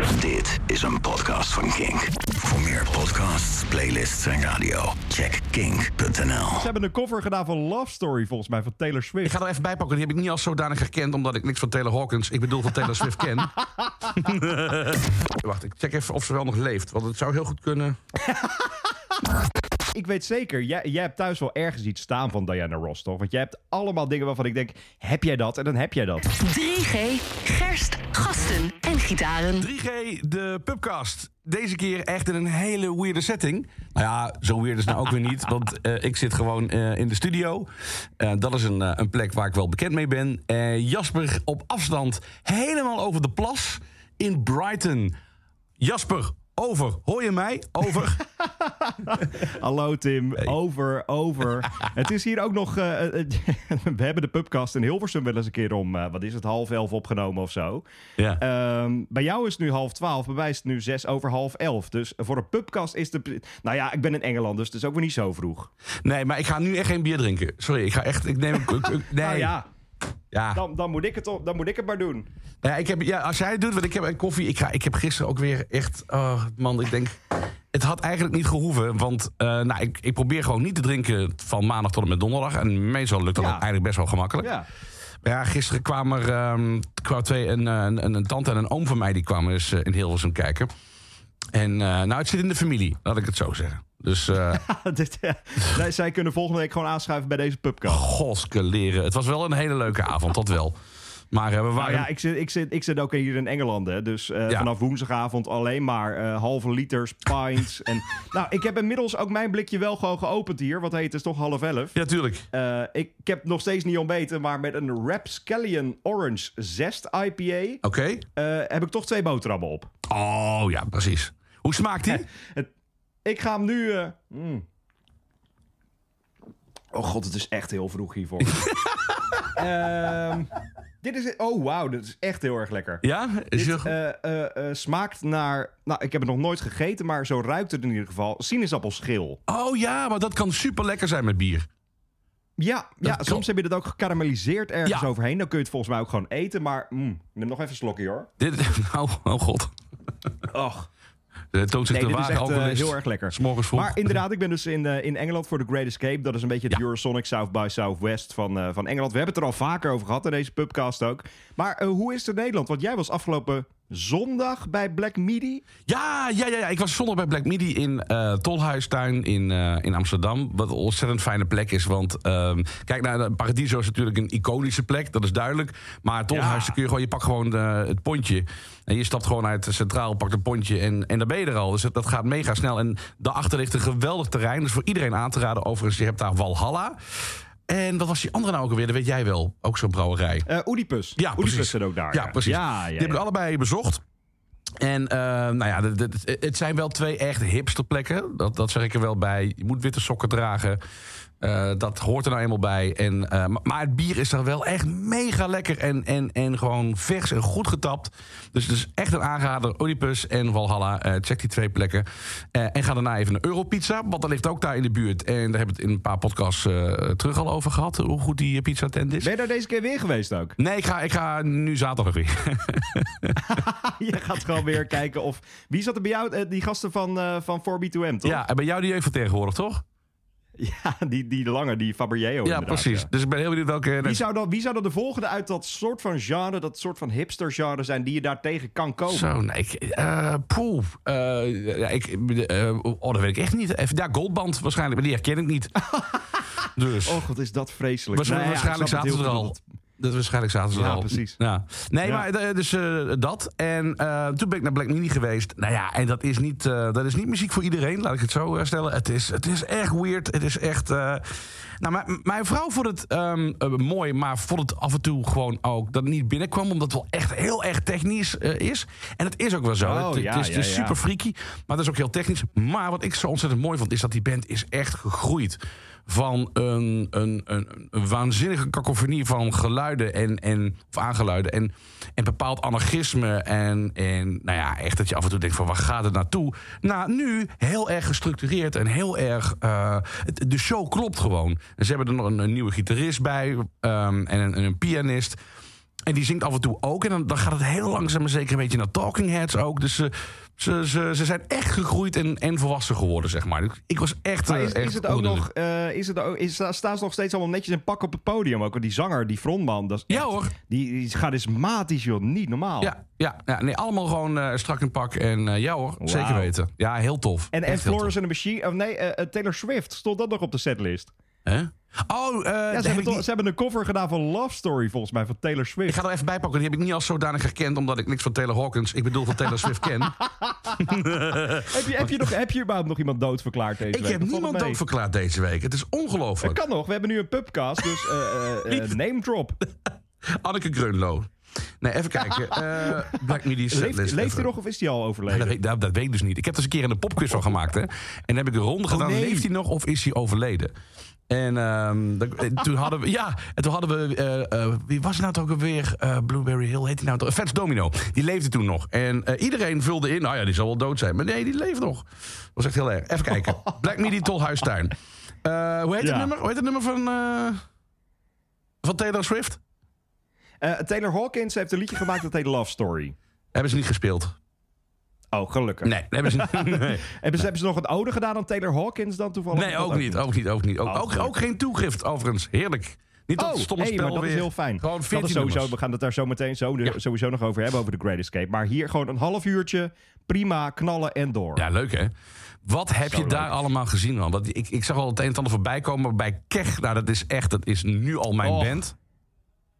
Dit is een podcast van Kink. Voor meer podcasts, playlists en radio, check kink.nl. Ze hebben een cover gedaan van Love Story, volgens mij, van Taylor Swift. Ik ga er even bij pakken. Die heb ik niet als zodanig herkend, omdat ik niks van Taylor Hawkins, ik bedoel van Taylor Swift ken. Wacht, ik check even of ze wel nog leeft. Want het zou heel goed kunnen. Ik weet zeker, jij, jij hebt thuis wel ergens iets staan van Diana Ross, toch? Want jij hebt allemaal dingen waarvan ik denk, heb jij dat? En dan heb jij dat. 3G, gerst, gasten en gitaren. 3G, de pubcast. Deze keer echt in een hele weirde setting. Nou ja, zo weird is nou ook weer niet. Want eh, ik zit gewoon eh, in de studio. Eh, dat is een, een plek waar ik wel bekend mee ben. Jasper op afstand, helemaal over de plas in Brighton. Jasper, over. Hoor je mij? Over. Hallo Tim, over, over. het is hier ook nog, eh, eh, we hebben de pubcast in Hilversum wel eens een keer om, eh, wat is het, half elf opgenomen of zo. ja. Ehm, bij jou is het nu half twaalf, bij mij is het nu zes over half elf. Dus voor een pubcast is de... Nou ja, ik ben in Engeland, dus het is ook weer niet zo vroeg. Nee, maar ik ga nu echt geen bier drinken. Sorry, ik ga echt. Ik neem. ik- ik- nee. Nou ja, Ja. dan, dan, moet ik het, op- dan moet ik het maar doen. Ja, ik heb, ja, als jij het doet, want ik heb koffie. Ik, ga, ik heb gisteren ook weer echt. Oh, man, ik denk. Het had eigenlijk niet gehoeven. Want eh, nou, ik, ik probeer gewoon niet te drinken van maandag tot en met donderdag. En meestal lukt dat Ja. eigenlijk best wel gemakkelijk. Ja. Maar ja, gisteren kwamen er ehm, twee, een, een, een, een tante en een oom van mij die kwamen eens eh, in Hilversum kijken. En eh, nou, het zit in de familie, laat ik het zo zeggen. Dus eh Dit, ja. Nee, zij kunnen volgende week gewoon aanschuiven bij deze pubcast. goske leren. Het was wel een hele leuke avond, dat wel. Maar eh, we Nou waren... ja, ik zit, ik, zit, ik zit ook hier in Engeland, hè. Dus Ja. vanaf woensdagavond alleen maar halve liters, pints. en, nou, ik heb inmiddels ook mijn blikje wel gewoon geopend hier. Wat heet, het is toch half elf. Ja, tuurlijk. Ik, ik heb nog steeds niet ontbeten, maar met een Rapscallion Orange Zest IPA... Oké. heb ik toch twee boterhammen op. Oh ja, precies. Hoe smaakt die? Ik ga hem nu... eh, mm. Oh god, het is echt heel vroeg hiervoor. Ehm, dit is... Oh wauw, dit is echt heel erg lekker. Ja? Is Dit heel- eh, eh, smaakt naar... Nou, ik heb het nog nooit gegeten, maar zo ruikt het in ieder geval. Sinaasappelschil. Oh ja, maar dat kan super lekker zijn met bier. Ja, ja kan. soms heb je dat ook gekarameliseerd ergens Ja. overheen. Dan kun je het volgens mij ook gewoon eten. Maar mm, neem nog even een slokje hoor. Dit, nou, oh god. Och. Er toont zich Nee, de dit is ware echt eh, heel erg lekker. Maar inderdaad, ik ben dus in, eh, in Engeland voor de Great Escape. Dat is een beetje het Ja. Eurosonic South by Southwest van, eh, van Engeland. We hebben het er al vaker over gehad in deze pubcast ook. Maar hoe is het in Nederland? Want jij was afgelopen zondag bij Black Midi. Ja, ja, ja, ja, ik was zondag bij Black Midi in eh Tolhuistuin in, eh, in Amsterdam. Wat een ontzettend fijne plek is. Want ehm, kijk, nou, Paradiso is natuurlijk een iconische plek, dat is duidelijk. Maar Tolhuis, Ja. kun je gewoon, je pakt gewoon eh, het pontje. En je stapt gewoon uit Centraal, pakt een pontje en, en daar ben je er al. Dus dat, dat gaat mega snel. En daarachter ligt een geweldig terrein. Dus voor iedereen aan te raden. Overigens, je hebt daar Valhalla. En wat was die andere nou ook alweer? Dat weet jij wel. Ook zo'n brouwerij. Eh Oedipus. Ja, Oedipus precies. zit ook daar. Ja, precies. Ja, ja, Die heb ik ja. allebei bezocht. En eh, nou ja, de- de- het zijn wel twee echt hipsterplekken. Dat, dat zeg ik er wel bij. Je moet witte sokken dragen. Eh, dat hoort er nou eenmaal bij. En, eh, maar, het bier is daar wel echt mega lekker. En, en, en gewoon vers en goed getapt. Dus het is echt een aanrader. Oedipus en Valhalla. Eh, check die twee plekken. En ga daarna even naar Europizza. Want dat ligt ook daar in de buurt. En daar hebben we het in een paar podcasts terug al over gehad. Hoe goed die pizza tent is. Ben je daar deze keer weer geweest ook? Nee, ik ga, ik ga nu zaterdag weer. je gaat gewoon weer kijken of... Wie zat er bij jou? Die gasten van, van 4B2M, toch? Ja, en bij jou die jeugdvertegenwoordig, toch? Ja, die, die lange, die Fabriello Ja, inderdaad, precies. ja. Dus ik ben heel benieuwd welke... Wie zou, dan, wie zou dan de volgende uit dat soort van genre, dat soort van hipster genre zijn die je daar tegen kan komen? Zo, nee, ik... eh poeh. Eh, ik, eh, oh, dat weet ik echt niet. Even, ja, Goldband waarschijnlijk, maar die herken ik niet. dus... Oh, wat is dat vreselijk. waarschijnlijk Nou ja, waarschijnlijk zaten ze er al. Dat is waarschijnlijk zaten ze er Ja, al. precies. Ja. Nee, Ja. maar eh, dus eh, dat. En eh, toen ben ik naar Black Mini geweest. Nou ja, en dat is niet, dat is niet muziek voor iedereen, laat ik het zo stellen. Het is, het is echt weird. Het is echt... nou, mijn, vrouw vond het ehm, eh, mooi, maar vond het af en toe gewoon ook dat het niet binnenkwam. Omdat het wel echt heel erg technisch is. En het is ook wel zo. Oh, het, ja, het is, het is ja. super freaky, maar het is ook heel technisch. Maar wat ik zo ontzettend mooi vond, is dat die band is echt gegroeid. Van een, een, een, een waanzinnige kakofonie van geluiden en, en of aangeluiden. En, en bepaald anarchisme. En, en nou ja, echt dat je af en toe denkt van waar gaat het naartoe? Nou, nu heel erg gestructureerd en heel erg... eh, de show klopt gewoon. Ze hebben er nog een, nieuwe gitarist bij. ehm, en een pianist. En die zingt af en toe ook. En dan, dan gaat het heel langzaam maar zeker een beetje naar Talking Heads ook. Dus ze, ze, ze, ze zijn echt gegroeid en, en volwassen geworden, zeg maar. Ik was echt. Maar eh, is, echt is het ook onder nog, eh, is het ook, is, staan ze nog steeds allemaal netjes in pak op het podium? Ook die zanger, die frontman, dat is Ja, hoor. Die, die is charismatisch, joh, niet normaal. Ja, ja, ja nee, allemaal gewoon eh, strak in pak. En eh, ja hoor, zeker weten. Ja, heel tof. En, en Echt Florence and the Machine, of nee, eh, eh, Taylor Swift, stond dat nog op de setlist? Hè? Oh, Ja, daar ze, heb hebben ik, toch- niet- ze hebben een cover gedaan van Love Story, volgens mij, van Taylor ik Swift. ga er even bij pakken. Die heb ik niet als zodanig herkend, omdat ik niks van Taylor Hawkins, ik bedoel van Taylor Swift ken. Heb je, heb, je nog, heb je überhaupt nog iemand doodverklaard deze ik week? heb valt het niemand doodverklaard deze week. Het is Dat ongelooflijk. kan nog, we hebben nu een pubcast, dus eh, eh, name drop. Anneke Greunlo. Nee, even kijken. Black Leeft, setlist. leeft hij nog of is hij al overleden? dat, weet, dat, dat weet ik dus niet. Ik heb er eens een keer een popquiz van gemaakt. Hè. En dan heb ik de ronde gedaan. Oh, nee. Leeft hij nog of is hij overleden? En ehm, eh, toen hadden we... Ja, en toen hadden we... eh, eh, wie was nou toch ook? Eh, Blueberry Hill heet hij nou toch? Fats Domino. Die leefde toen nog. En iedereen vulde in... Nou ja, die zal wel dood zijn. Maar nee, die leeft nog. Dat was echt heel erg. Even kijken. Black Midi Tolhuistuin. Hoe heet Ja. het nummer? Hoe heet het nummer van... van Taylor Swift? Taylor Hawkins heeft een liedje gemaakt dat heet Love Story. Hebben ze niet gespeeld. Oh, gelukkig. Nee, hebben ze. Nee. Hebben, ze, hebben ze nog een ode gedaan aan Taylor Hawkins dan toevallig? Nee, ook niet, ook niet, ook niet. Ook, Oh, ook, geen toegift, overigens. Heerlijk. Niet dat Oh, stomme hey, spel maar dat weer. is heel fijn. Gewoon dat 14 is sowieso, nummers. we gaan het daar zo meteen zo, sowieso nog over hebben, over de Great Escape. Maar hier gewoon een half uurtje, prima, knallen en door. Ja, leuk hè? Wat heb Zo je daar allemaal gezien man? Want ik, ik zag al het een en ander voorbij komen. Maar bij Kech, nou dat is echt, dat is nu al mijn Och. band.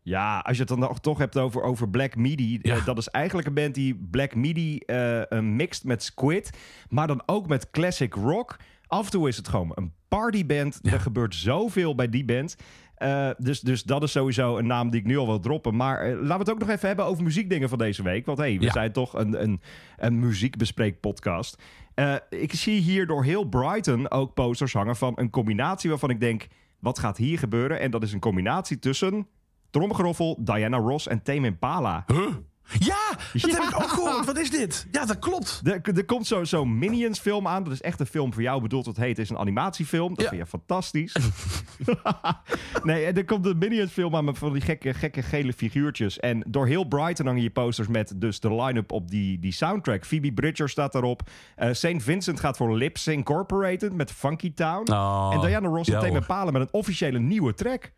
Ja, als je het dan toch hebt over, over Black Midi. Ja. eh, dat is eigenlijk een band die Black Midi eh, mixt met Squid. Maar dan ook met classic rock. Af en toe is het gewoon een partyband. Ja. Er gebeurt zoveel bij die band. Eh, dus, dus dat is sowieso een naam die ik nu al wil droppen. Maar laten we het ook nog even hebben over muziekdingen van deze week. Want hey, we Ja. zijn toch een, een, een muziekbespreekpodcast. Ik zie hier door heel Brighton ook posters hangen van een combinatie waarvan ik denk... wat gaat hier gebeuren? En dat is een combinatie tussen tromgeroffel, Diana Ross en Tame Impala. Huh? Ja, dat Ja. heb ik ook gehoord. Wat is dit? Ja, dat klopt. Er, er komt zo'n zo Minions film aan. Dat is echt een film voor jou bedoeld. Wat heet is een animatiefilm. Dat Ja. vind je fantastisch. nee, en er komt een Minions film aan met van die gekke, gekke gele figuurtjes. En door heel Brighton hangen je posters met dus de line-up op die, die soundtrack. Phoebe Bridger staat daarop. Eh St. Vincent gaat voor Lips Incorporated met Funky Town. Oh, en Diana Ross en Tame. Impala met een officiële nieuwe track.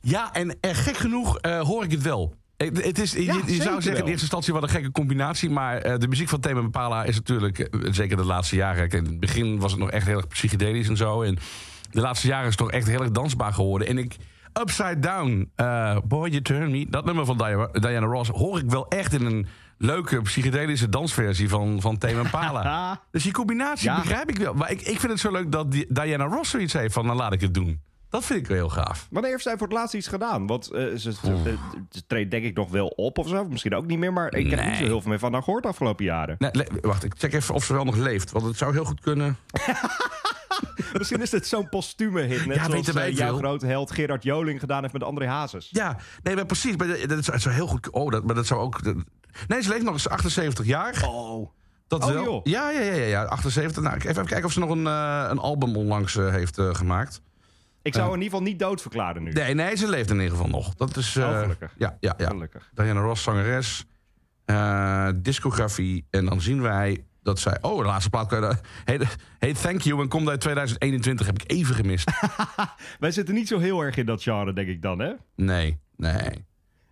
Ja, en eh, gek genoeg eh, hoor ik het wel. Eh, Het is, je, Ja, je zou zeggen in eerste instantie wat een gekke combinatie. Maar de muziek van Tame Impala is natuurlijk, zeker de laatste jaren... In het begin was het nog echt heel erg psychedelisch en zo. En de laatste jaren is het toch echt heel erg dansbaar geworden. En ik, Upside Down, Boy You Turn Me... dat nummer van Diana, Diana Ross hoor ik wel echt in een leuke psychedelische dansversie van, van Tame Impala. dus die combinatie Ja. begrijp ik wel. Maar ik, ik vind het zo leuk dat die, Diana Ross zoiets heeft van... nou laat ik het doen. Dat vind ik wel heel gaaf. Wanneer heeft zij voor het laatst iets gedaan? Want eh, ze, ze, treedt denk ik nog wel op of zo. Misschien ook niet meer. Maar ik heb Nee. niet zo heel veel meer van haar gehoord de afgelopen jaren. Nee, le- wacht, ik check even of ze wel nog leeft. Want het zou heel goed kunnen. Misschien is dit zo'n postume hit. Net Ja, zoals eh, jouw veel. grote held Gerard Joling gedaan heeft met André Hazes. Ja, nee, maar precies. Maar dat, dat zou heel goed. Oh, dat, maar dat zou ook. dat- nee, ze leeft nog eens 78 jaar. Oh. Dat Oh, wel. joh. Ja, ja, ja, ja, ja, 78. Nou, even, even kijken of ze nog een, eh, een album onlangs heeft gemaakt. Ik zou in ieder geval niet doodverklaren nu. Nee, nee, ze leeft in ieder geval nog. Dat is. eh, Oh, gelukkig. Ja, ja, ja. Gelukkig. Diana Ross, zangeres. eh, discografie. En dan zien wij dat zij. Oh, de laatste plaat. Hey, hey, thank you. En komt uit 2021. Heb ik even gemist. Wij zitten niet zo heel erg in dat genre, denk ik dan, hè? Nee, nee.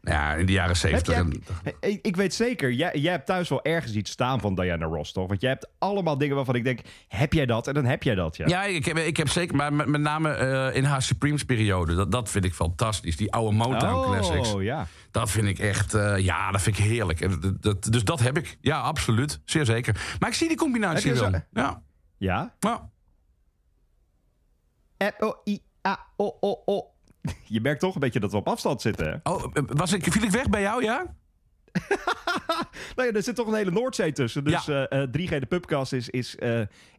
Ja, in de jaren Heb 70. jij, en- ik, weet zeker, jij, jij hebt thuis wel ergens iets staan van Diana Ross, toch? Want jij hebt allemaal dingen waarvan ik denk, heb jij dat? En dan heb jij dat, ja. Ja, ik heb, ik heb zeker, maar met, met name eh, in haar Supremes periode. Dat, dat vind ik fantastisch. Die oude Motown classics. Oh, ja. Dat vind ik echt, eh, ja, dat vind ik heerlijk. En dat, dat- dus dat heb ik. Ja, absoluut. Zeer zeker. Maar ik zie die combinatie wel. zo- Ja. Ja? ja. R-O-I-A-O-O-O. Je merkt toch een beetje dat we op afstand zitten, hè? Oh, eh, was ik, viel ik weg bij jou, ja? Nou ja, er zit toch een hele Noordzee tussen. Dus Ja. eh, eh, 3G de Pubcast is, is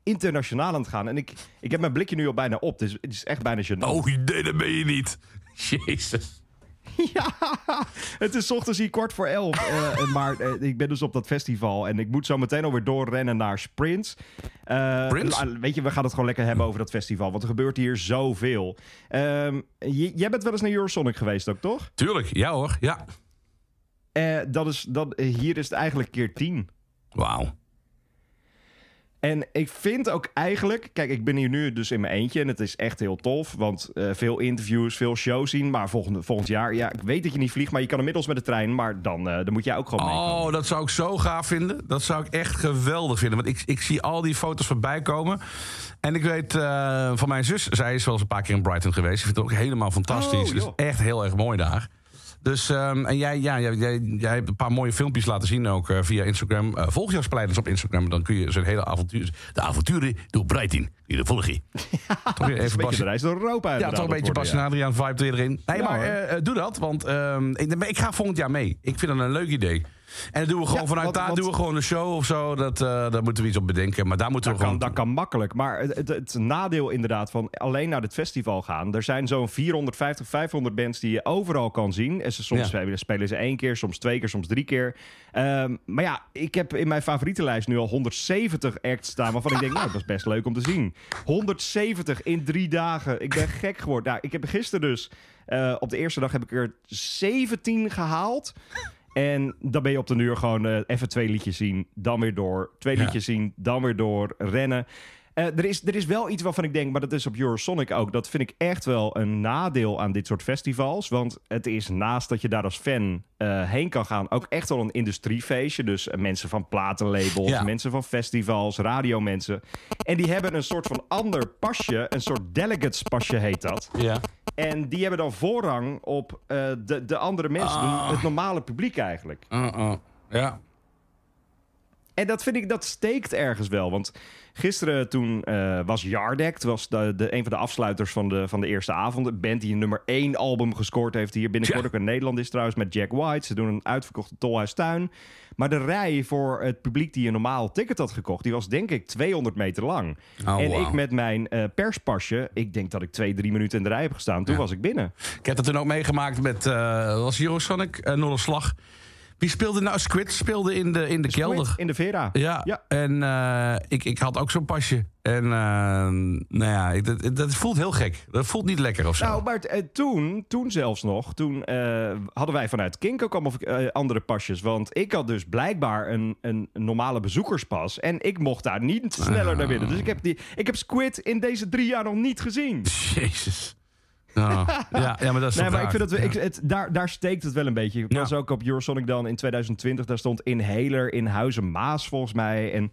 internationaal aan het gaan. En ik, ik heb mijn blikje nu al bijna op. Dus het is echt bijna gênant. Oh, nee, dat ben je niet. Jezus. Ja, het is ochtends hier kwart voor elf. eh, en maar eh, ik ben dus op dat festival. En ik moet zo meteen alweer doorrennen naar Sprints. Eh, Sprints? nou, Weet je, we gaan het gewoon lekker hebben over dat festival. Want er gebeurt hier zoveel. Ehm, jij bent wel eens naar Eurosonic geweest ook, toch? Tuurlijk, ja hoor. Ja. Eh, dat is, dat, hier is het eigenlijk keer 10. Wauw. En ik vind ook eigenlijk, kijk, ik ben hier nu dus in mijn eentje en het is echt heel tof, want eh, veel interviews, veel shows zien. Maar volgende, volgend jaar, ja, ik weet dat je niet vliegt, maar je kan inmiddels met de trein, maar dan, eh, dan moet jij ook gewoon mee. Oh, dat zou ik zo gaaf vinden. Dat zou ik echt geweldig vinden. Want ik, ik zie al die foto's voorbij komen. En ik weet eh, van mijn zus, zij is wel eens een paar keer in Brighton geweest. Ze vindt het ook helemaal fantastisch. Oh, dus joh. echt heel erg mooi daar. Dus, ehm, en jij, ja, jij, jij, jij hebt een paar mooie filmpjes laten zien ook eh, via Instagram. Eh, volg jouw speleiders op Instagram. Dan kun je zijn hele avontuur... De avonturen door Brighton. Die volg je. Toch weer Een even beetje de reis door Europa. ja, toch een beetje Bas en Adriaan vibe erin. Nee, Ja, maar eh, doe dat, want ehm, ik, ik ga volgend jaar mee. Ik vind dat een leuk idee. En doen we gewoon Ja, vanuit want- daar want- doen we gewoon een show of zo. Dat, eh, daar moeten we iets op bedenken. Maar daar moeten Dat we kan, gewoon. dat kan makkelijk. Maar het, het, het nadeel inderdaad van alleen naar het festival gaan. Er zijn zo'n 450, 500 bands die je overal kan zien. En ze, soms Ja. spelen, ze één keer, soms twee keer, soms drie keer. Ehm, maar ja, ik heb in mijn favorietenlijst nu al 170 acts staan... waarvan ik denk, nou, dat is best leuk om te zien. 170 in drie dagen. Ik ben gek geworden. Nou, ik heb gisteren dus... eh, op de eerste dag heb ik er 17 gehaald... En dan ben je op de uur gewoon eh, even twee liedjes zien, dan weer door. Twee Ja. liedjes zien, dan weer door, rennen. Eh, er, is, er is wel iets waarvan ik denk, maar dat is op Eurosonic ook. Dat vind ik echt wel een nadeel aan dit soort festivals. Want het is naast dat je daar als fan eh, heen kan gaan, ook echt wel een industriefeestje. Dus eh, mensen van platenlabels, Ja. mensen van festivals, radiomensen. En die hebben een soort van ander pasje, een soort delegates pasje heet dat. Ja. En die hebben dan voorrang op de, de andere mensen, Ah. het normale publiek eigenlijk. Uh-uh. Ja. En dat vind ik, dat steekt ergens wel. Want gisteren toen eh, was Yardek, het was de, de, een van de afsluiters van de, van de eerste avond. Een band die een nummer 1 album gescoord heeft hier binnenkort ook in Nederland is trouwens met Jack White. Ze doen een uitverkochte Tolhuistuin. Maar de rij voor het publiek die een normaal ticket had gekocht, die was denk ik 200 meter lang. Oh, en ik met mijn eh, perspasje, ik denk dat ik twee, drie minuten in de rij heb gestaan. Toen Ja. was ik binnen. Ik heb dat toen ook meegemaakt met. eh was Eurosonic, uh, Noorderslag. Wie speelde nou? Squid speelde in de, in de kelder. In de Vera. Ja, Ja. en eh, ik, ik had ook zo'n pasje. En eh, nou ja, ik, dat, dat voelt heel gek. Dat voelt niet lekker of zo. Nou, maar eh, toen, toen zelfs nog, toen eh, hadden wij vanuit Kink ook allemaal andere pasjes. Want ik had dus blijkbaar een, een normale bezoekerspas. En ik mocht daar niet sneller naar binnen. Dus ik heb, die, ik heb Squid in deze drie jaar nog niet gezien. Jezus. Nou, ja, ja, maar dat is Nee, maar ik vind dat we, ik, het, daar, daar steekt het wel een beetje. Ik Ja. was ook op Eurosonic dan in 2020. Daar stond Inhaler in Huizen Maas volgens mij. En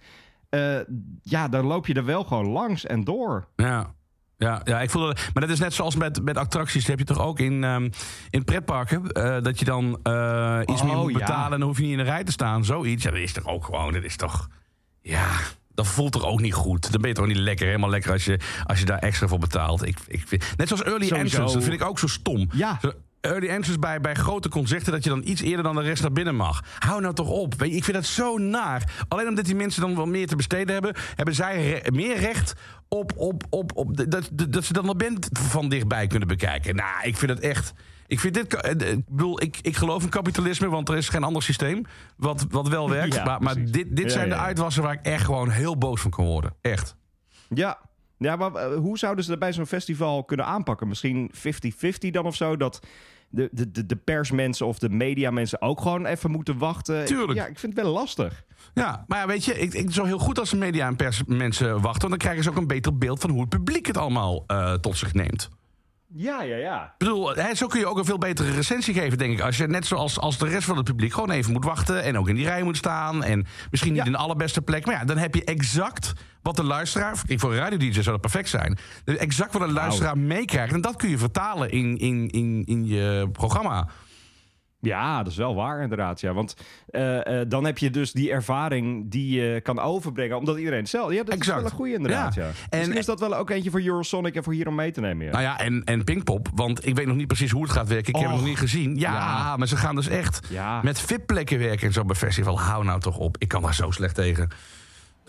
eh, ja, dan loop je er wel gewoon langs en door. Ja. Ja, ja, ik voel het. Maar dat is net zoals met, met attracties. Dat heb je toch ook in, ehm, in pretparken. eh, dat je dan eh, iets Oh, meer moet ja. betalen. En dan hoef je niet in de rij te staan. Zoiets. Ja, dat is toch ook gewoon. Dat is toch. Ja. Dat voelt toch ook niet goed. Dan ben je toch niet lekker. Helemaal lekker als je, als je daar extra voor betaalt. Ik, ik vind, net zoals early Sowieso. entrance. Dat vind ik ook zo stom. Ja. Zo, Early entrance bij, bij grote concerten dat je dan iets eerder dan de rest naar binnen mag. Hou nou toch op. Weet je, ik vind dat zo naar. Alleen omdat die mensen dan wel meer te besteden hebben, hebben zij re- meer recht op, op, op, op dat, dat, dat ze dan de band van dichtbij kunnen bekijken. Nou, ik vind het echt. Ik vind dit. eh, Ik bedoel, ik, ik geloof in kapitalisme, want er is geen ander systeem wat, wat wel werkt. Ja, maar maar dit, dit Ja, zijn de uitwassen waar ik echt gewoon heel boos van kan worden. Echt. Ja. Ja, maar eh, hoe zouden ze dat bij zo'n festival kunnen aanpakken? Misschien 50-50 dan of zo? Dat de, de, de, persmensen of de mediamensen ook gewoon even moeten wachten? Tuurlijk. Ja, ik vind het wel lastig. Ja, maar ja, weet je, ik, ik, wel heel goed als de media en pers mensen wachten. Want dan krijgen ze ook een beter beeld van hoe het publiek het allemaal eh, tot zich neemt. Ja, ja, ja. Ik bedoel, hè, zo kun je ook een veel betere recensie geven, denk ik. Als je net zoals als de rest van het publiek gewoon even moet wachten... en ook in die rij moet staan en misschien niet Ja. in de allerbeste plek. Maar ja, dan heb je exact wat de luisteraar... Kijk, voor een radio-dj zou dat perfect zijn. Exact wat de luisteraar meekrijgt. En dat kun je vertalen in, in, in, in je programma. Ja, dat is wel waar inderdaad. Ja. Want eh, eh, dan heb je dus die ervaring die je kan overbrengen. Omdat iedereen hetzelfde... Ja, dat Exact. is wel een goede inderdaad. Ja. Ja. En- Misschien is dat wel ook eentje voor Eurosonic en voor hier om mee te nemen. Ja. Nou ja, en, en Pinkpop, want ik weet nog niet precies hoe het gaat werken. Ik heb het nog niet gezien. Ja, Ja. maar ze gaan dus echt met VIP-plekken werken en zo bij festival. Hou nou toch op. Ik kan daar zo slecht tegen.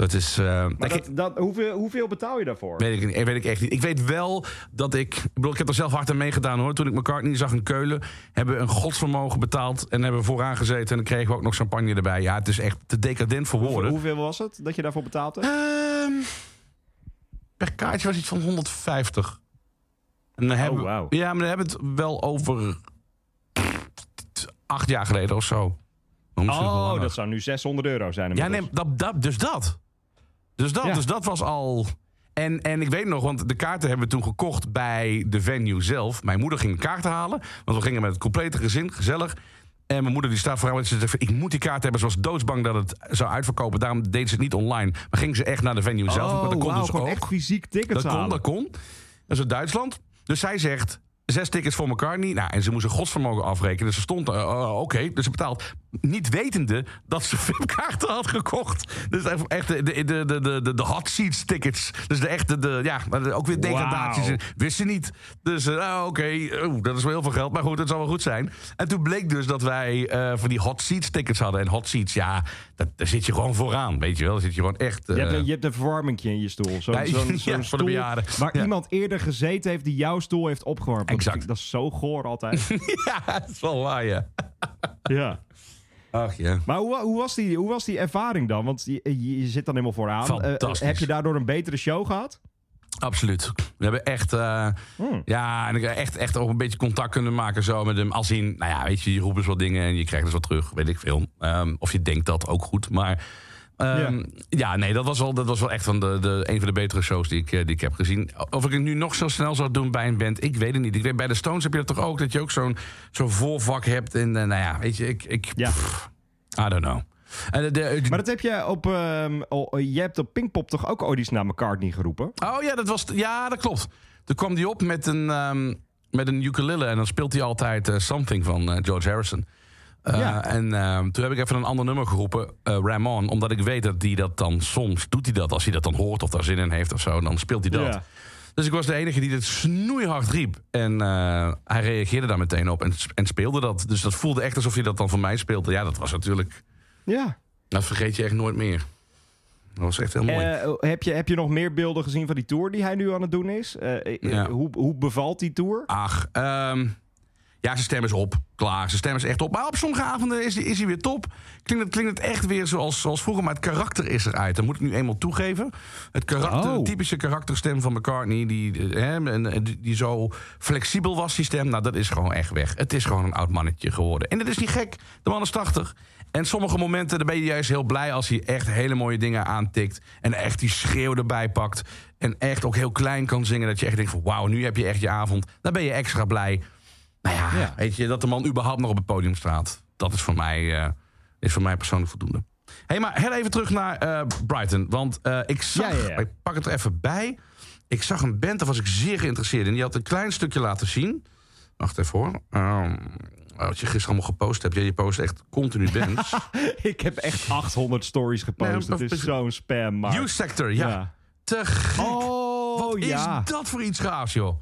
Dat is... eh, maar dat, dat, hoeveel, hoeveel betaal je daarvoor? Weet ik, niet- weet ik echt niet. Ik weet wel dat ik... Ik bedoel, ik heb er zelf hard aan meegedaan hoor. Toen ik McCartney zag in Keulen... hebben we een godsvermogen betaald... en hebben we vooraan gezeten... en dan kregen we ook nog champagne erbij. Ja, het is echt te decadent voor Hoeveel, woorden. hoeveel was het dat je daarvoor betaalde? Ehm, per kaartje was iets van 150. En dan hebben we- wauw. Ja, maar dan hebben we het wel over... acht jaar geleden of zo. Oh, dat zou nu 600 euro zijn. Ja, inmiddels. nee, dat, dat, dus dat. Dus dat, Ja. dus dat was al... En, en ik weet nog, want de kaarten hebben we toen gekocht bij de venue zelf. Mijn moeder ging de kaarten halen, want we gingen met het complete gezin, gezellig. En mijn moeder die staat vooral, ze zegt, ik moet die kaart hebben. Ze was doodsbang dat het zou uitverkopen. Daarom deed ze het niet online. Maar ging ze echt naar de venue zelf. Oh, maar dat kon wauw, dus ook. echt fysiek tickets Dat kon, halen. dat kon. Dat is uit Duitsland. Dus zij zegt, zes tickets voor McCartney. Nou, en ze moest een godsvermogen afrekenen. Dus ze stond, eh, eh, oké, dus ze betaalt. Niet wetende dat ze VIP-kaarten had gekocht. Dus echt- de, de, de, de, de, de hot seats tickets. Dus de echte, de, ja, ook weer degradaties. Wist ze niet. Dus, eh, nou, oké, oeh, dat is wel heel veel geld. Maar goed, het zal wel goed zijn. En toen bleek dus dat wij van die hot seats tickets hadden. En hot seats, ja, dat, daar zit je gewoon vooraan. Weet je wel, daar zit je gewoon echt... Je hebt, een, je hebt een verwarmingje in je stoel. Zo'n Ja, zo'n- ja, zo'n voor de stoel bejaarden. Waar Ja. iemand eerder gezeten heeft die jouw stoel heeft opgewarmd. Exact. Dat is zo goor altijd. ja, dat is wel waar, ja. ja. Ach ja. Maar hoe, hoe, was die, hoe was die ervaring dan? Want je, zit dan helemaal vooraan. Fantastisch. Eh, heb je daardoor een betere show gehad? Absoluut. We hebben echt, eh, Hmm. ja, en ik heb echt, echt ook een beetje contact kunnen maken zo met hem. Als in, nou ja, weet je, je roept dus wat dingen en je krijgt dus wat terug, weet ik veel. Ehm, of je denkt dat ook goed, maar ehm, ja. nee, dat was wel, dat was wel echt van de, de, een van de betere shows die ik, eh, die ik heb gezien. Of ik het nu nog zo snel zou doen bij een band, ik weet het niet. Ik weet, bij de Stones heb je dat toch ook, dat je ook zo'n zo'n voorvak hebt. En eh, nou ja, weet je, ik, ik Ja. pff, I don't know. De, de, Maar dat heb je op... oh, je hebt op Pinkpop toch ook iets naar McCartney geroepen? Oh ja, dat was, ja, dat klopt. Toen kwam hij op met een, ehm, met een ukulele en dan speelt hij altijd eh, Something van eh, George Harrison. Eh, Ja. En ehm, toen heb ik even een ander nummer geroepen, eh Ramon, omdat ik weet dat hij dat dan soms doet hij dat als hij dat dan hoort of daar zin in heeft of zo, dan speelt hij dat. Ja. Dus ik was de enige die het snoeihard riep. En eh, hij reageerde daar meteen op en, en speelde dat. Dus dat voelde echt alsof hij dat dan voor mij speelde. Ja, dat was natuurlijk. Ja. Dat vergeet je echt nooit meer. Dat was echt heel mooi. Eh, heb, je, heb je nog meer beelden gezien van die tour die hij nu aan het doen is? Ja. hoe, hoe bevalt die tour? Ach, ehm, ja, zijn stem is op. Klaar, zijn stem is echt op. Maar op sommige avonden is, hij- is hij weer top. Klinkt het, klinkt het echt weer zoals, zoals vroeger, maar het karakter is eruit. Dat moet ik nu eenmaal toegeven. Het karakter, Oh. typische karakterstem van McCartney, die, eh, hè, en, en die, die zo flexibel was, die stem, nou, dat is gewoon echt weg. Het is gewoon een oud mannetje geworden. En dat is niet gek. De man is 80. En sommige momenten dan ben je juist heel blij als hij echt hele mooie dingen aantikt. En echt die schreeuw erbij pakt. En echt ook heel klein kan zingen. Dat je echt denkt van wauw, nu heb je echt je avond. Dan ben je extra blij. Nou ja, Ja. weet je, dat de man überhaupt nog op het podium staat. Dat is voor mij, eh, is voor mij persoonlijk voldoende. Hé, hey, maar heel even terug naar eh, Brighton. Want eh, ik zag, Ja, ik pak het er even bij. Ik zag een band, daar was ik zeer geïnteresseerd in. Die had een klein stukje laten zien. Wacht even hoor. Ehm, wat je gisteren allemaal gepost hebt. Ja, je post echt continu bands. ik heb echt 800 stories gepost. Nee, het is zo'n spam, maar... Sector, ja. Te gek. Oh, Wat ja. is dat voor iets gaafs, joh?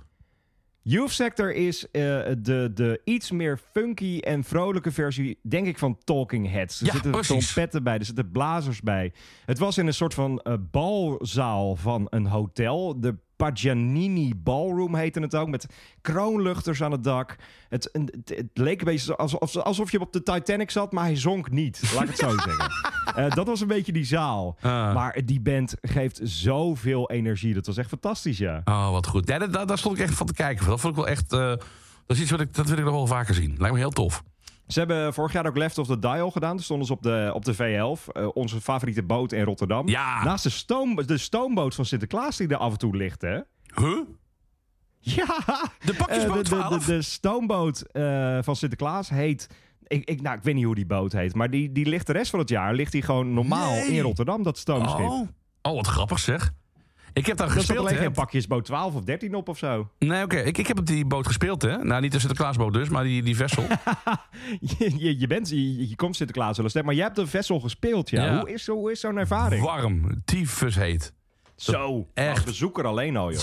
Youth Sector is eh, de, de iets meer funky en vrolijke versie, denk ik, van Talking Heads. Er Ja, zitten precies. trompetten bij, er zitten blazers bij. Het was in een soort van eh, balzaal van een hotel. De Paganini Ballroom heette het ook, met kroonluchters aan het dak. Het, het, het leek een beetje alsof, alsof je op de Titanic zat, maar hij zonk niet. Laat ik het zo zeggen. Eh, dat was een beetje die zaal. Ah. Maar die band geeft zoveel energie. Dat was echt fantastisch, ja. Oh, wat goed. Ja, daar, stond ik echt van te kijken. Dat vond ik wel echt... eh, dat is iets wat ik, dat wil ik nog wel vaker zien. Lijkt me heel tof. Ze hebben vorig jaar ook Left of the Dial gedaan. Toen stonden ze op de, op de V11. eh, onze favoriete boot in Rotterdam. Ja. Naast de, stoom, de stoomboot van Sinterklaas die er af en toe ligt, hè? Huh? Ja! De Eh, pakjesboot de, de, 12? de, de stoomboot eh, van Sinterklaas heet... Ik, ik, nou, ik weet niet hoe die boot heet. Maar die, die ligt de rest van het jaar ligt die gewoon normaal Nee. in Rotterdam, dat stoomschip. Oh. oh, wat grappig zeg. Ik heb daar gespeeld, hè? pakjesboot 12 of 13 op of zo. Nee, oké. Ik, ik heb op die boot gespeeld, hè? Nou, niet de Sinterklaasboot dus, maar die, die vessel. je, je, je, bent, je, je komt Sinterklaas wel maar jij hebt een vessel gespeeld, ja. Ja. Hoe is, hoe is zo'n ervaring? Warm, tyfus heet. Zo, Echt. als bezoeker alleen al, joh.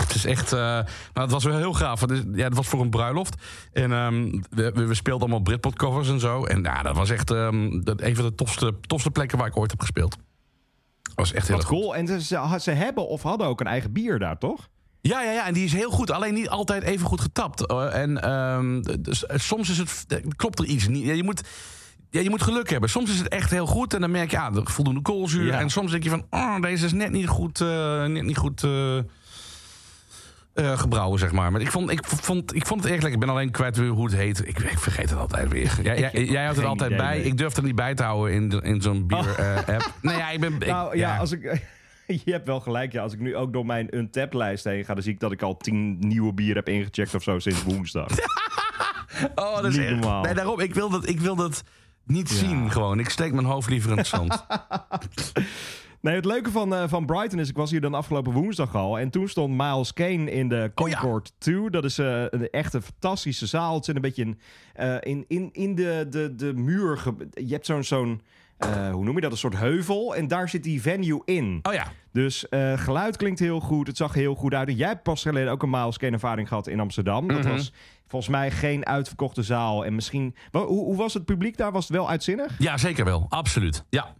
Het is echt. eh, nou, het was wel heel gaaf. Het, is, ja, het was voor een bruiloft. En ehm, we, we, speelden allemaal Britpop covers en zo. En ja, dat was echt ehm, dat, een van de tofste, tofste plekken waar ik ooit heb gespeeld. Was echt heel Wat cool. En ze, ze, hebben of hadden ook een eigen bier daar, toch? Ja, ja, ja, en die is heel goed. Alleen niet altijd even goed getapt. En ehm, dus, eh, soms is het, eh, klopt er iets niet. Ja, je, moet, ja, je moet geluk hebben. Soms is het echt heel goed. En dan merk je, er voldoende koolzuur. Ja. En soms denk je van, oh, deze is net niet goed. eh, net niet goed eh, gebrouwen, zeg maar. Maar ik vond, ik, vond, ik vond het echt lekker. Ik ben alleen kwijt hoe het heet. Ik, ik vergeet het altijd weer. Jij, jij, jij houdt er geen altijd bij. Ik durf er niet bij te houden in, de- in zo'n bier-app. nee, ja, ik ben... ik- nou ja, als ik... Je hebt wel gelijk, ja. Als ik nu ook door mijn Untapped-lijst heen ga... dan zie ik dat ik al tien nieuwe bier heb ingecheckt of zo sinds woensdag. Oh, dat is Niet echt- normaal. Nee, daarom. Ik wil dat, ik wil dat niet zien gewoon. Ik steek mijn hoofd liever in het zand. Nee, het leuke van, eh, van Brighton is, ik was hier dan afgelopen woensdag al. En toen stond Miles Kane in de Oh ja. Concord 2. Dat is eh, een echt een fantastische zaal. Het zit een beetje in, eh, in, in, in de, de, de muur. Je hebt zo'n, zo'n hoe noem je dat, een soort heuvel. En daar zit die venue in. Oh ja. Dus geluid klinkt heel goed. Het zag heel goed uit. En jij hebt pas geleden ook een Miles Kane ervaring gehad in Amsterdam. Dat Mhm. was volgens mij geen uitverkochte zaal. En misschien... Hoe, hoe was het publiek daar? Was het wel uitzinnig? ja, zeker wel. Absoluut. Ja.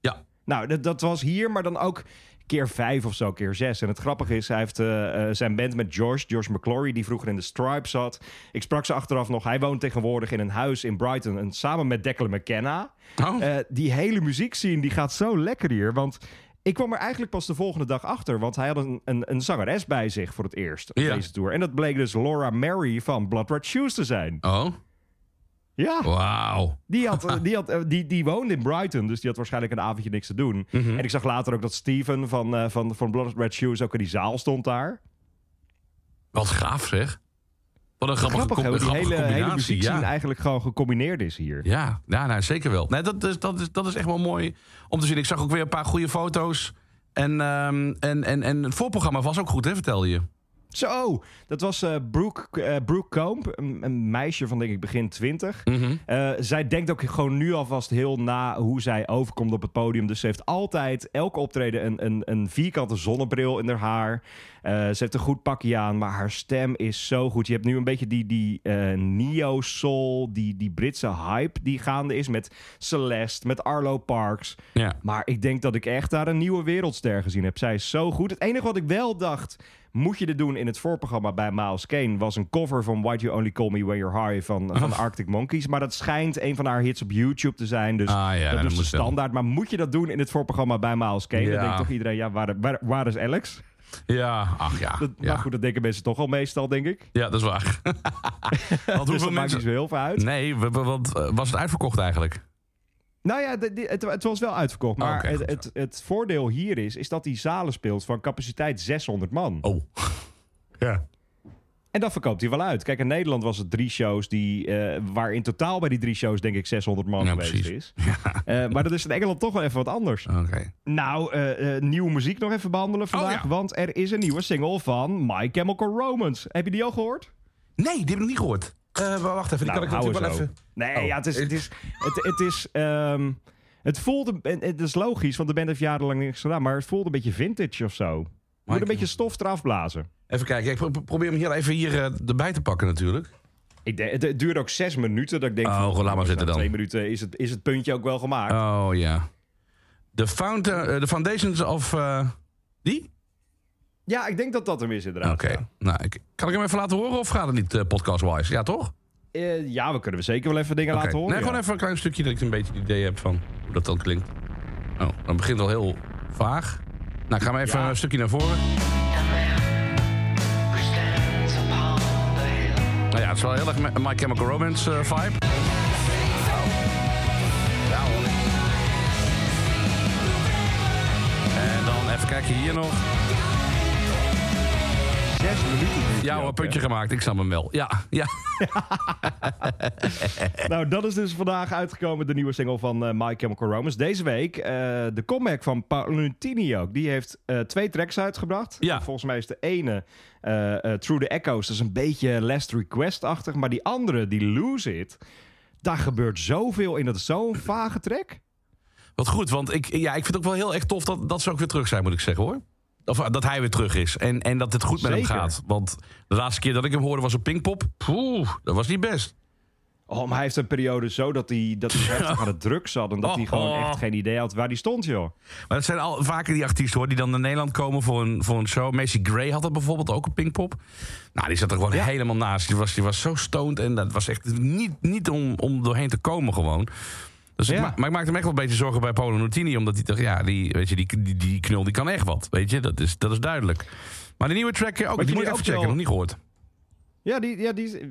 Ja. Nou, dat, dat was hier, maar dan ook keer vijf of zo, keer zes. En het grappige is, hij heeft eh, eh, zijn band met George, George McClory, die vroeger in de Stripes zat. Ik sprak ze achteraf nog. Hij woont tegenwoordig in een huis in Brighton, en samen met Declan McKenna. Oh. Eh, die hele muziekscene, die gaat zo lekker hier, want... Ik kwam er eigenlijk pas de volgende dag achter, want hij had een, een, een zangeres bij zich voor het eerst op Ja. deze tour. En dat bleek dus Laura Mary van Blood Red Shoes te zijn. Oh. Ja. Wauw. Die, had, eh, die, had, eh, die, die woonde in Brighton, dus die had waarschijnlijk een avondje niks te doen. Mhm. En ik zag later ook dat Steven van, eh, van, van Blood Red Shoes ook in die zaal stond daar. Wat gaaf zeg. Wat een grappige, Grappig hoe die grappige hele, hele combinatie. muziekscene ja. eigenlijk gewoon gecombineerd is hier. Ja, ja nou, zeker wel. Nee, dat, is, dat, is, dat is echt wel mooi om te zien. Ik zag ook weer een paar goede foto's. En, ehm, en, en, en het voorprogramma was ook goed, hè, vertelde je. Zo, dat was eh Brooke, eh, Brooke Combe, een, een meisje van denk ik begin twintig. Mhm. Eh, zij denkt ook gewoon nu alvast heel na hoe zij overkomt op het podium. Dus ze heeft altijd, elke optreden, een, een, een vierkante zonnebril in haar haar. Ze heeft een goed pakje aan, maar haar stem is zo goed. Je hebt nu een beetje die, die neo-soul, die, die Britse hype die gaande is met Celeste, met Arlo Parks. Ja. Maar ik denk dat ik echt daar een nieuwe wereldster gezien heb. Zij is zo goed. Het enige wat ik wel dacht, moet je dit doen in het voorprogramma bij Miles Kane, was een cover van Why You Only Call Me When You're High van, van Arctic Monkeys. Maar dat schijnt een van haar hits op YouTube te zijn. Dus Ah, ja, dat nou, is de standaard. Maar moet je dat doen in het voorprogramma bij Miles Kane? Dan denkt toch iedereen, ja, waar, waar, waar is Alex? Ja, ach ja. Dat, ja. Maar goed, dat denken mensen toch al meestal, denk ik. Ja, dat is waar. Want Dus hoeveel dat maakt niet mensen... zo heel veel uit. Nee, want eh, was het uitverkocht eigenlijk? Nou ja, de- het, het was wel uitverkocht. Maar Oh, oké, het, het, het voordeel hier is, is dat die zalen speelt van capaciteit 600 man. Oh. Ja. En dat verkoopt hij wel uit. Kijk, in Nederland was het drie shows die, eh, waar in totaal bij die drie shows denk ik 600 man Ja, geweest precies. is. Eh, maar dat is in Engeland toch wel even wat anders. Oké. Nou, eh, nieuwe muziek nog even behandelen vandaag. ja. Want er is een nieuwe single van My Chemical Romance. Heb je die al gehoord? Nee, die heb ik nog niet gehoord. Eh, wacht even, die kan ik natuurlijk wel even... Nee, Oh. ja, het is... Het is, het, het is ehm, het voelde... Het is logisch, want de band heeft jarenlang niks gedaan. Maar het voelde een beetje vintage of zo. Je moet een beetje stof eraf blazen. Even kijken, ik pro- probeer hem hier even hier, eh, erbij te pakken natuurlijk. Ik denk, het, het duurde ook zes minuten. Dat ik denk, Oh, van, laat maar nou, zitten dan. Twee minuten is het, is het puntje ook wel gemaakt. Oh ja. Found, eh, de Foundations of... eh, die? Ja, ik denk dat dat hem is inderdaad. Oké. Nou, ik, kan ik hem even laten horen of gaat het niet eh, podcast-wise? Ja, toch? Eh, ja, we kunnen we zeker wel even dingen laten horen. Nee, ja. gewoon even een klein stukje dat ik een beetje het idee heb van hoe dat dan klinkt. Oh, dan begint al heel vaag. Nou, gaan we even Ja. een stukje naar voren. Nou ja, het is wel heel erg My Chemical Romance eh, vibe. En dan even kijken hier nog. Zes minuten. Ja ook, puntje gemaakt. Ik snap hem wel. Ja, ja. Nou, dat is dus vandaag uitgekomen, de nieuwe single van eh, My Chemical Romance. Deze week eh, de comeback van Paolini ook. Die heeft eh, twee tracks uitgebracht. Ja. Volgens mij is de ene Through the Echoes. Dat is een beetje Last Request-achtig. Maar die andere, die Lose It... Daar gebeurt zoveel in. Dat is zo'n vage track. Wat goed, want ik, ja, ik vind het ook wel heel erg tof dat, dat ze ook weer terug zijn, moet ik zeggen hoor. Of eh, dat hij weer terug is en, en dat het goed met hem gaat. Want de laatste keer dat ik hem hoorde was op Pinkpop. Poeh, dat was niet best. Oh, maar hij heeft een periode zo dat hij, dat hij heftig aan het druk zat. En dat hij Oh. gewoon echt geen idee had waar hij stond, joh. Maar het zijn al vaker die artiesten hoor, die dan naar Nederland komen voor een, voor een show. Macy Gray had dat bijvoorbeeld ook op Pinkpop. Nou, die zat er gewoon Ja. helemaal naast. Die was, die was zo stoned en dat was echt niet, niet om, om doorheen te komen gewoon. Dus ik Ja. ma- maar ik maakte me echt wel een beetje zorgen bij Paolo Nutini. Omdat hij dacht, ja, die, weet je, die, die, die knul die kan echt wat. Weet je, dat is, dat is duidelijk. Maar de nieuwe track, eh, ook, die moet ik even checken. wel- Nog niet gehoord. Ja, die, ja, die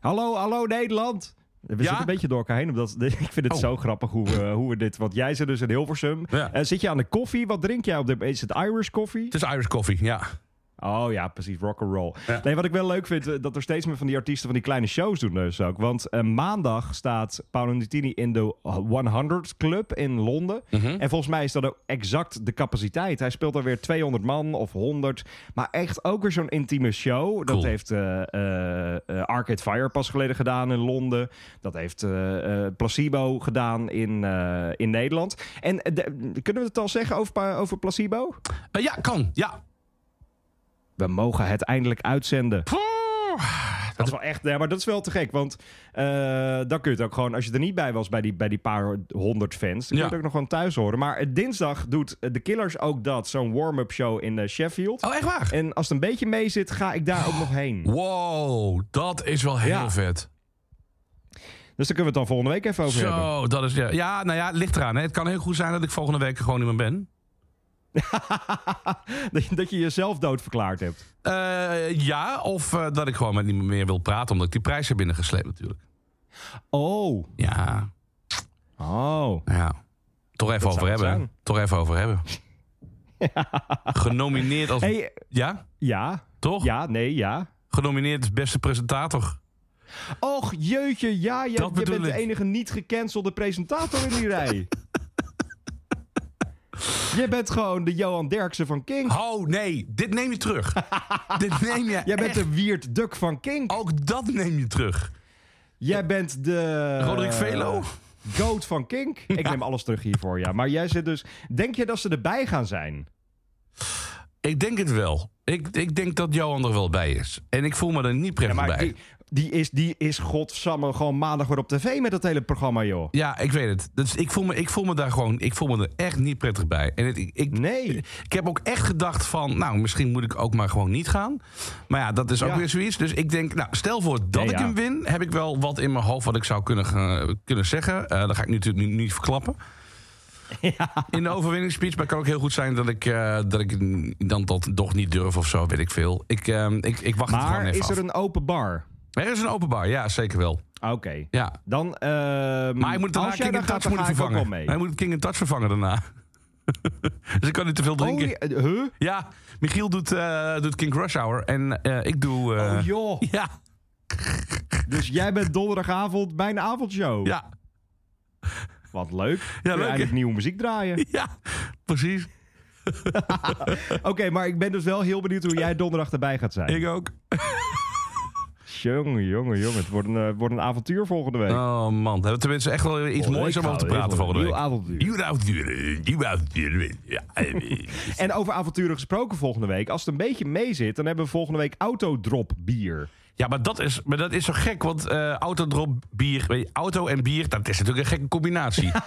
Hallo, hallo Nederland. We Ja? zitten een beetje door elkaar heen. Omdat, ik vind het Oh. zo grappig hoe we, hoe we dit... Want jij zit dus in Hilversum. Ja. Eh, zit je aan de koffie? Wat drink jij op de... Is het Irish koffie? Het is Irish Coffee, ja. Oh ja, precies. Rock and roll. Ja. Nee, wat ik wel leuk vind, eh, dat er steeds meer van die artiesten van die kleine shows doen dus ook. Want eh, maandag staat Paolo Nutini in de 100 Club in Londen. Mhm. En volgens mij is dat ook exact de capaciteit. Hij speelt er weer 200 man of 100. Maar echt ook weer zo'n intieme show. Dat heeft eh, Arcade Fire pas geleden gedaan in Londen. Dat heeft Placebo gedaan in, in Nederland. En kunnen we het al zeggen over, over Placebo? Ja, kan. Ja. We mogen het eindelijk uitzenden. Dat is wel echt, ja, maar dat is wel te gek. Want eh, dan kun je het ook gewoon, als je er niet bij was bij die, bij die paar honderd fans, dan kun je Ja. het ook nog gewoon thuis horen. Maar eh, dinsdag doet eh, de Killers ook dat, zo'n warm-up show in Sheffield. Oh, echt waar? En als het een beetje mee zit, ga ik daar ook nog heen. Wow, dat is wel heel Ja. vet. Dus daar kunnen we het dan volgende week even over hebben. Zo, dat is... Ja, ja, nou ja, ligt eraan. Hè. Het kan heel goed zijn dat ik volgende week er gewoon niet meer ben. dat, je- jezelf doodverklaard hebt. Eh, ja, of eh, dat ik gewoon met niemand meer wil praten... omdat ik die prijs heb binnengesleept natuurlijk. Oh. Ja, Oh. ja. Toch even Dat over hebben. zijn. Toch even over hebben. Genomineerd als... Hey, Ja, ja. toch? Ja, nee, ja. Genomineerd als beste presentator. Och, jeetje, ja, je, bent de enige niet gecancelde presentator in die rij. Je bent gewoon de Johan Derksen van King. Oh, nee, dit neem je terug. dit neem je Jij bent de Wiert Duk van King. Ook dat neem je terug. Jij bent de... Roderick Velo? Goat van Kink. Ik neem alles terug hiervoor, ja. Maar jij zit dus... Denk je dat ze erbij gaan zijn? Ik denk het wel. Ik, ik denk dat Johan er wel bij is. En ik voel me er niet Ja, prettig maar bij. die, die, is, die is godsamme gewoon maandag weer op tv met dat hele programma, joh. Ja, ik weet het. Dus ik, voel me, ik voel me daar gewoon... Ik voel me er echt niet prettig bij. En het, ik, ik, Nee. ik heb ook echt gedacht van... Nou, misschien moet ik ook maar gewoon niet gaan. Maar ja, dat is ook Ja. weer zoiets. Dus ik denk, nou, stel voor dat Nee, ik ja. hem win... heb ik wel wat in mijn hoofd wat ik zou kunnen, kunnen zeggen. Eh dat ga ik nu natuurlijk niet, niet verklappen. In de overwinningsspeech. Maar het kan ook heel goed zijn dat ik, eh, dat ik dan tot toch niet durf of zo, weet ik veel. Ik, eh, ik, ik wacht het gewoon Maar even is af. er een open bar? Er is een open bar, ja, zeker wel. Oké. Ja. Dan, ehm, Maar hij moet daarna King in Touch moet vervangen. Hij moet King in Touch vervangen daarna. dus ik kan niet te veel Oh, drinken. ja, eh, huh? Ja, Michiel doet, eh, doet King Rush Hour en eh, ik doe... Oh joh. Ja, Dus jij bent donderdagavond bij een avondshow. ja, Wat leuk. Ja, leuk, eindelijk nieuwe muziek draaien. ja, precies. Oké, maar ik ben dus wel heel benieuwd hoe jij donderdag erbij gaat zijn. Ik ook. Jongen, jongen, jongen. Het wordt een, eh, wordt een avontuur volgende week. Oh man, we hebben tenminste echt wel iets moois om over te praten volgende Nieuw week. avontuur. Nieuw avontuur, nieuw avontuur. Ja, En over avonturen gesproken volgende week. Als het een beetje mee zit, dan hebben we volgende week autodrop bier. Ja, maar dat is, maar dat is zo gek, want eh autodrop, bier, weet je, auto en bier, dat is natuurlijk een gekke combinatie.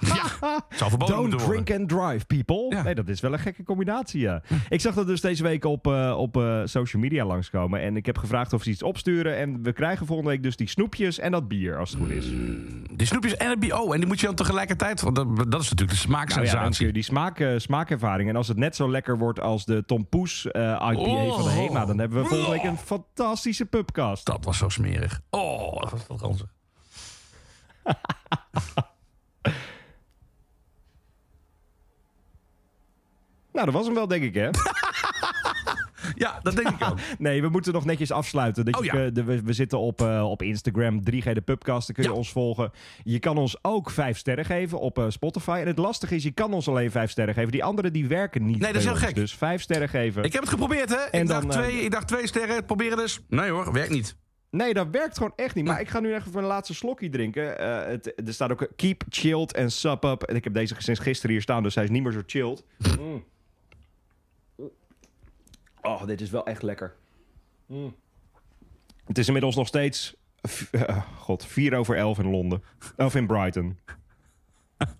ja, zou verboden Don't worden. drink and drive, people. Ja. Nee, dat is wel een gekke combinatie, ja. Ik zag dat dus deze week op, eh, op eh, social media langskomen. En ik heb gevraagd of ze iets opsturen. En we krijgen volgende week dus die snoepjes en dat bier, als het goed is. Die snoepjes en het bier, oh, en die moet je dan tegelijkertijd, want dat, dat is natuurlijk de Nou ja, smaaksensatie. kun je die smaak, eh, smaakervaring. En als het net zo lekker wordt als de Tom Poes IPA Oh. van de HEMA... dan hebben we volgende week een fantastische pubcast. Dat was zo smerig. Oh, dat was dat ranzig. Nou, dat was hem wel, denk ik, hè? Ja, dat denk ik ook. Nee, we moeten nog netjes afsluiten. Dat Oh je, ja. eh, de- we, we zitten op, eh, op Instagram, 3G de Pubcast. Daar kun je Ja. ons volgen. Je kan ons ook vijf sterren geven op eh, Spotify. En het lastige is, je kan ons alleen vijf sterren geven. Die andere die werken niet Nee, dat is heel ons. gek. Dus vijf sterren geven. Ik heb het geprobeerd, hè? En ik, dan, dacht twee, ik dacht twee sterren, proberen dus. Nee hoor, werkt niet. Nee, dat werkt gewoon echt niet. Maar ik ga nu even een laatste slokje drinken. Het, er staat ook keep chilled en sup up. En ik heb deze sinds gisteren hier staan, dus hij is niet meer zo chilled. Mm. Oh, dit is wel echt lekker. Mm. Het is inmiddels nog steeds... v- eh, God, vier over elf in Londen. Of in Brighton.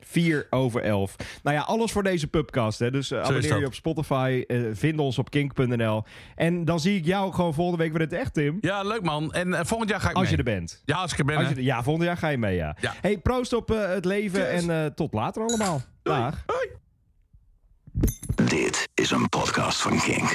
4 over 11. Nou ja, alles voor deze pubcast. Hè. Dus eh, abonneer je op Spotify. eh, vind ons op kink.nl. En dan zie ik jou gewoon volgende week weer in het echt, Tim. Ja, leuk man. En eh, volgend jaar ga ik Als je mee. er bent. Ja, als ik er ben. Als je, ja, volgend jaar ga je mee, ja. Ja. Hey, proost op eh, het leven Cheers. en eh, tot later allemaal. Dag. Dit is een podcast van Kink.